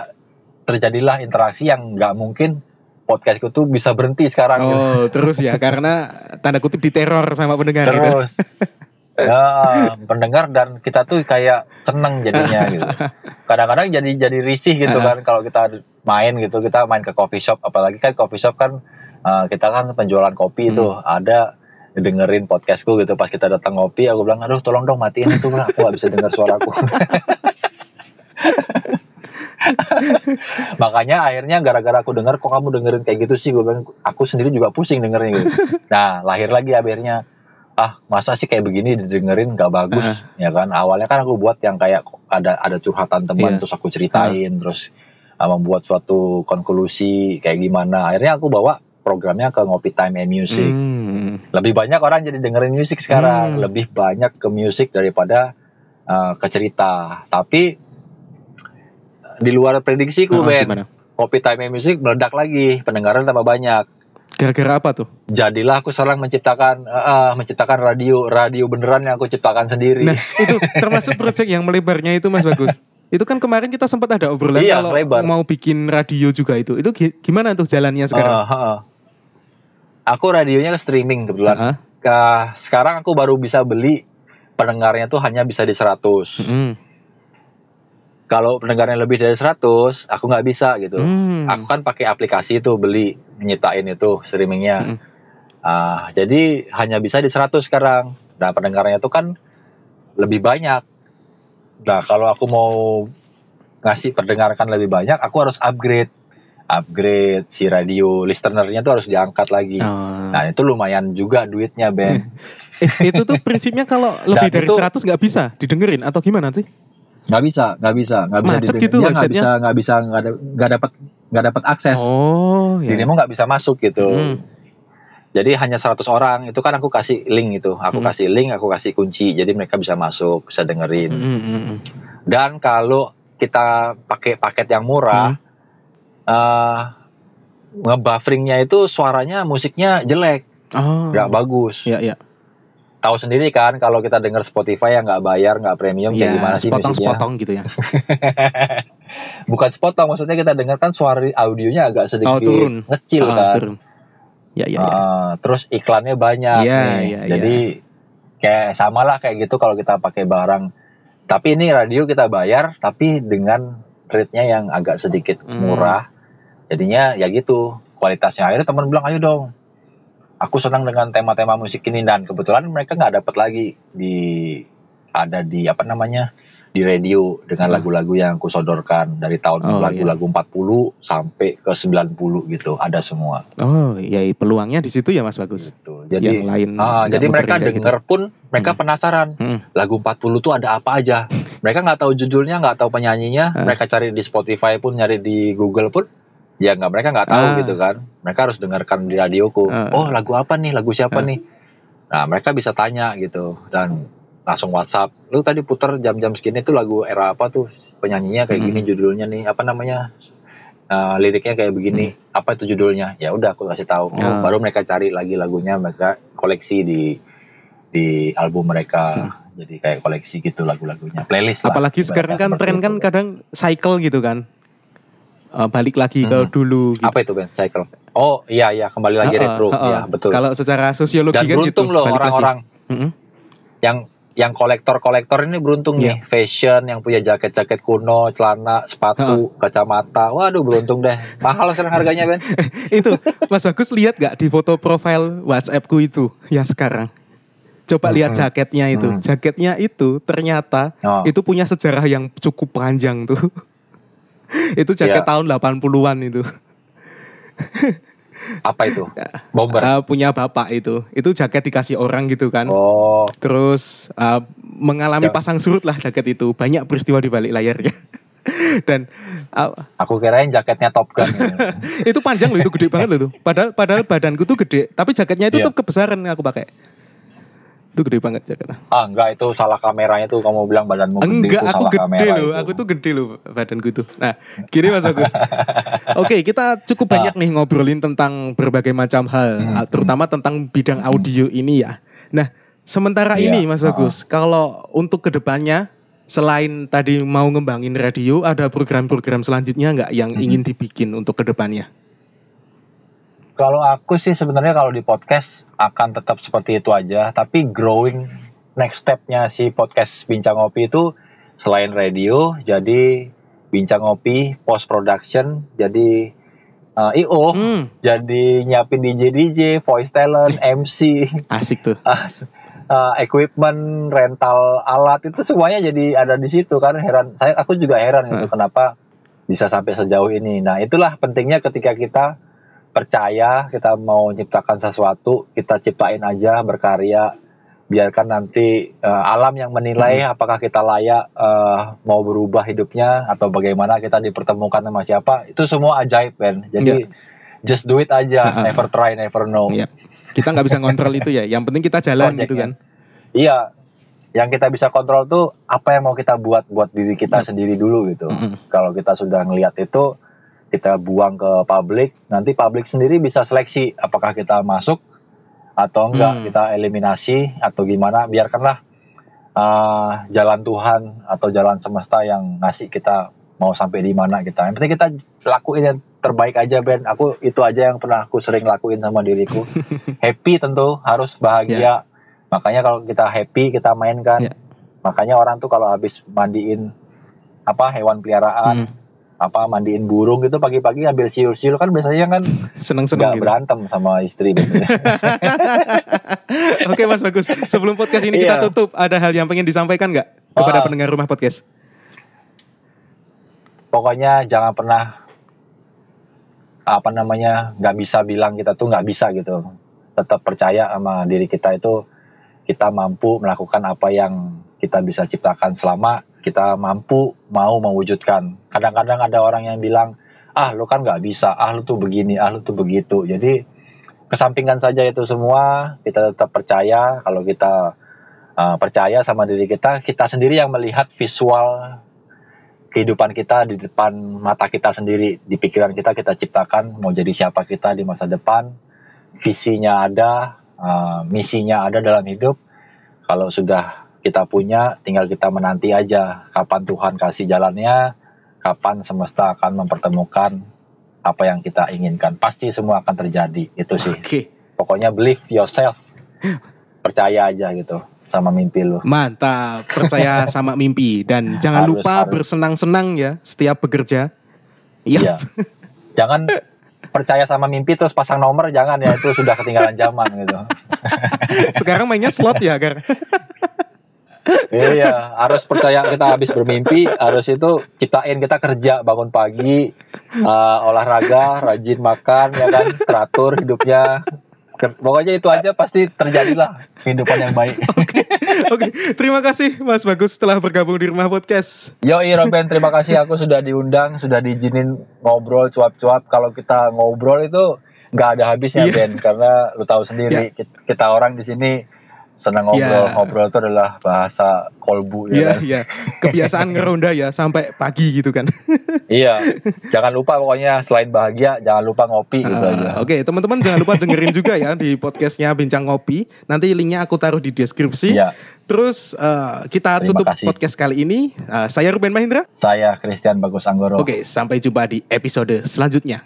terjadilah interaksi yang nggak mungkin podcastku tuh bisa berhenti sekarang gitu. Oh, terus ya karena tanda kutip diteror sama pendengar gitu. ya pendengar dan kita tuh kayak seneng jadinya gitu. Kadang-kadang jadi jadi risih gitu kan kalau kita main gitu kita main ke coffee shop. Apalagi kan coffee shop kan uh, kita kan penjualan kopi itu ada dengerin podcastku gitu. Pas kita datang ngopi aku bilang aduh tolong dong matiin itu lah aku gak bisa dengar suaraku. Makanya akhirnya gara-gara aku dengar kok kamu dengerin kayak gitu sih? Gue bilang aku sendiri juga pusing dengernya gitu. Nah lahir lagi akhirnya ah masa sih kayak begini didengerin nggak bagus Heeh. ya kan awalnya kan aku buat yang kayak ada ada curhatan teman Iya. terus aku ceritain terus ah, membuat suatu konklusi kayak gimana akhirnya aku bawa programnya ke Ngopi Time and Music Hmm. lebih banyak orang jadi dengerin musik sekarang Hmm. lebih banyak ke musik daripada uh, ke cerita tapi di luar prediksiku Ah, Ben gimana? Kopi Time and Music meledak lagi pendengaran tambah banyak Gara-gara apa tuh? jadilah aku sekarang menciptakan uh, uh, menciptakan radio radio beneran yang aku ciptakan sendiri Nah, itu termasuk project yang melebarnya itu Mas Bagus. Itu kan kemarin kita sempat ada obrolan Iya, kalau lebar. mau bikin radio juga itu. Itu gi- gimana tuh jalannya sekarang? Uh, uh. aku radionya ke streaming kebetulan Ah, Ka- sekarang aku baru bisa beli pendengarnya tuh hanya bisa di 100 mm, kalau pendengarnya lebih dari 100 aku nggak bisa gitu mm. aku kan pakai aplikasi itu beli nyiptain itu streamingnya Mm. ah jadi hanya bisa di 100 sekarang nah pendengarnya itu kan lebih banyak nah kalau aku mau ngasih pendengarkan lebih banyak aku harus upgrade upgrade si radio listenernya tuh harus diangkat lagi Oh. nah itu lumayan juga duitnya Ben itu tuh prinsipnya kalau lebih Dan dari itu- 100 nggak bisa didengerin atau gimana sih? Nggak bisa nggak bisa nggak bisa Macet gitu nggak bisa nggak bisa nggak ada- nggak dapat nggak dapat akses Oh, ya. dirimu nggak bisa masuk gitu Mm. Jadi hanya 100 orang itu kan aku kasih link itu, aku Hmm. kasih link, aku kasih kunci, jadi mereka bisa masuk, bisa dengerin. Mm, mm, mm. Dan kalau kita pakai paket yang murah, eh ngebufferingnya itu suaranya musiknya jelek, Oh. nggak bagus. Ya, ya. Tahu sendiri kan kalau kita denger Spotify yang nggak bayar, nggak premium, kayak Ya, gimana sih musiknya? sepotong-sepotong gitu ya. Bukan sepotong, maksudnya kita dengarkan suara audionya agak sedikit Oh, turun. ngecil Ah, kan. turun. Ya, ya, ya. Ah, terus iklannya banyak Iya, nih. iya, Jadi kayak sama lah kayak gitu kalau kita pakai barang. Tapi ini radio kita bayar tapi dengan rate-nya yang agak sedikit Hmm. murah. Jadinya ya gitu kualitasnya. Akhirnya teman bilang ayo dong. Aku senang dengan tema-tema musik ini dan kebetulan mereka nggak dapat lagi di ada di apa namanya di radio dengan Hmm. lagu-lagu yang aku sodorkan dari tahun Oh, lagu-lagu 40 sampai ke 90 gitu ada semua Oh, ya peluangnya di situ ya Mas Bagus. gitu. Jadi yang lain Ah, jadi mereka kayak gitu. denger pun mereka Hmm. penasaran Hmm. lagu 40 tuh ada apa aja. mereka nggak tahu judulnya, nggak tahu penyanyinya. Ah. Mereka cari di Spotify pun, nyari di Google pun, ya nggak mereka nggak tahu Ah. gitu kan. Mereka harus dengarkan di radioku. Ah. Oh lagu apa nih? Lagu siapa Ah. nih? Nah mereka bisa tanya gitu dan langsung WhatsApp. Lu tadi putar jam-jam segini tuh lagu era apa tuh? Penyanyinya kayak Hmm. gini, judulnya nih apa namanya? Eh, liriknya kayak begini. Apa itu judulnya? Ya udah aku kasih tahu. Oh, Ah. Baru mereka cari lagi lagunya, mereka koleksi di di album mereka. Jadi kayak koleksi gitu lagu-lagunya, playlist lah. Hmm. Apalagi ibaratnya sekarang kan tren kan itu. kadang cycle gitu kan. Eh, balik lagi ke Hmm. dulu gitu. apa itu Ben? Cycle. Oh iya iya kembali lagi Heeh, retro, heeh. ya betul. Kalau secara sosiologi Dan kan gitu. beruntung loh balik lagi. orang-orang Mm-mm. yang yang kolektor-kolektor ini beruntung Iya. nih, fashion yang punya jaket-jaket kuno, celana, sepatu, kacamata. Waduh beruntung deh. Mahal sekarang harganya Ben. itu Mas Bagus lihat gak di foto profile WhatsAppku itu yang sekarang? Coba lihat Mhm. jaketnya itu. Mhm. Jaketnya itu ternyata Oh. itu punya sejarah yang cukup panjang tuh. itu jaket Iya. tahun 80-an itu. Apa itu? Bomber. Eh, punya bapak itu. Itu jaket dikasih orang gitu kan. Oh, Terus eh, mengalami Ya. pasang surut lah jaket itu. Banyak peristiwa di balik layarnya. Dan eh, aku kirain jaketnya Top Gun. itu panjang loh, itu gede banget loh tuh. Padahal padahal badanku tuh gede, tapi jaketnya itu Iya. tuh kebesaran aku pakai. Itu gede banget jaketnya. ah enggak itu salah kameranya tuh kamu bilang badanmu gede Enggak, itu aku salah gede kamera loh. itu. Aku tuh gede loh badanku tuh. Nah, gini Mas Agus. Oke, kita cukup banyak nih ngobrolin tentang berbagai macam hal, Hmm. terutama tentang bidang audio ini ya. Nah, sementara Iya, ini Mas. Bagus, kalau untuk ke depannya selain tadi mau ngembangin radio, ada program-program selanjutnya nggak yang Hmm. ingin dibikin untuk ke depannya? Kalau aku sih sebenarnya kalau di podcast akan tetap seperti itu aja, tapi growing next stepnya si podcast Bincang Ngopi itu selain radio, jadi Bincang Ngopi post production, jadi uh, IO, Hmm, jadi nyiapin DJ DJ, voice talent, MC, asik tuh. uh, equipment, rental alat itu semuanya jadi ada di situ kan heran. Saya aku juga heran gitu kenapa bisa sampai sejauh ini. Nah itulah pentingnya ketika kita percaya kita mau menciptakan sesuatu kita ciptain aja berkarya biarkan nanti uh, alam yang menilai hmm. apakah kita layak uh, mau berubah hidupnya atau bagaimana kita dipertemukan sama siapa itu semua ajaib Ben jadi yeah. just do it aja uh -huh. never try never know yeah. kita nggak bisa kontrol itu ya yang penting kita jalan gitu kan iya yang kita bisa kontrol tuh apa yang mau kita buat buat diri kita yeah. sendiri dulu gitu mm -hmm. kalau kita sudah ngelihat itu kita buang ke publik nanti publik sendiri bisa seleksi apakah kita masuk atau enggak hmm. kita eliminasi atau gimana. Biarkanlah uh, jalan Tuhan atau jalan semesta yang ngasih kita mau sampai di mana kita. Yang penting kita lakuin yang terbaik aja Ben. Aku itu aja yang pernah aku sering lakuin sama diriku. Happy tentu harus bahagia. Yeah. makanya kalau kita happy kita mainkan. Yeah. makanya orang tuh kalau habis mandiin apa hewan peliharaan hmm apa mandiin burung gitu pagi-pagi ambil siul-siul kan biasanya kan seneng-seneng gitu. berantem sama istri Oke Mas bagus. Sebelum podcast ini iya. kita tutup, ada hal yang pengen disampaikan nggak kepada oh. pendengar rumah podcast? Pokoknya jangan pernah apa namanya nggak bisa bilang kita tuh nggak bisa gitu. Tetap percaya sama diri kita itu kita mampu melakukan apa yang kita bisa ciptakan selama kita mampu mau mewujudkan. Kadang-kadang ada orang yang bilang, ah lu kan nggak bisa, ah lu tuh begini, ah lu tuh begitu. Jadi kesampingkan saja itu semua, kita tetap percaya kalau kita uh, percaya sama diri kita, kita sendiri yang melihat visual kehidupan kita di depan mata kita sendiri, di pikiran kita kita ciptakan mau jadi siapa kita di masa depan, visinya ada, uh, misinya ada dalam hidup. Kalau sudah kita punya, tinggal kita menanti aja kapan Tuhan kasih jalannya, kapan semesta akan mempertemukan apa yang kita inginkan. Pasti semua akan terjadi, itu sih. Okay. Pokoknya believe yourself, percaya aja gitu sama mimpi lu. Mantap, percaya sama mimpi dan jangan harus, lupa bersenang-senang ya setiap bekerja. Iya. iya. jangan percaya sama mimpi terus pasang nomor jangan ya itu sudah ketinggalan zaman gitu. Sekarang mainnya slot ya, Gar iya, harus percaya kita habis bermimpi, harus itu ciptain kita kerja, bangun pagi, uh, olahraga, rajin makan, ya kan, teratur hidupnya. Pokoknya itu aja pasti terjadilah kehidupan yang baik. Oke, okay. okay. terima kasih Mas Bagus setelah bergabung di Rumah Podcast. Yo, Robin, terima kasih aku sudah diundang, sudah diizinin ngobrol cuap-cuap. Kalau kita ngobrol itu nggak ada habisnya yeah. Ben, karena lu tahu sendiri yeah. kita orang di sini senang ngobrol. Yeah. Ngobrol itu adalah bahasa kolbu ya. Iya, kan? iya. Kebiasaan ngeronda ya sampai pagi gitu kan. iya. Jangan lupa pokoknya selain bahagia jangan lupa ngopi gitu uh, aja. Oke, okay, teman-teman jangan lupa dengerin juga ya di podcastnya Bincang Ngopi. Nanti linknya aku taruh di deskripsi. Iya. Terus uh, kita Terima tutup kasih. podcast kali ini. Uh, saya Ruben Mahindra. Saya Christian Bagus Anggoro. Oke, okay, sampai jumpa di episode selanjutnya.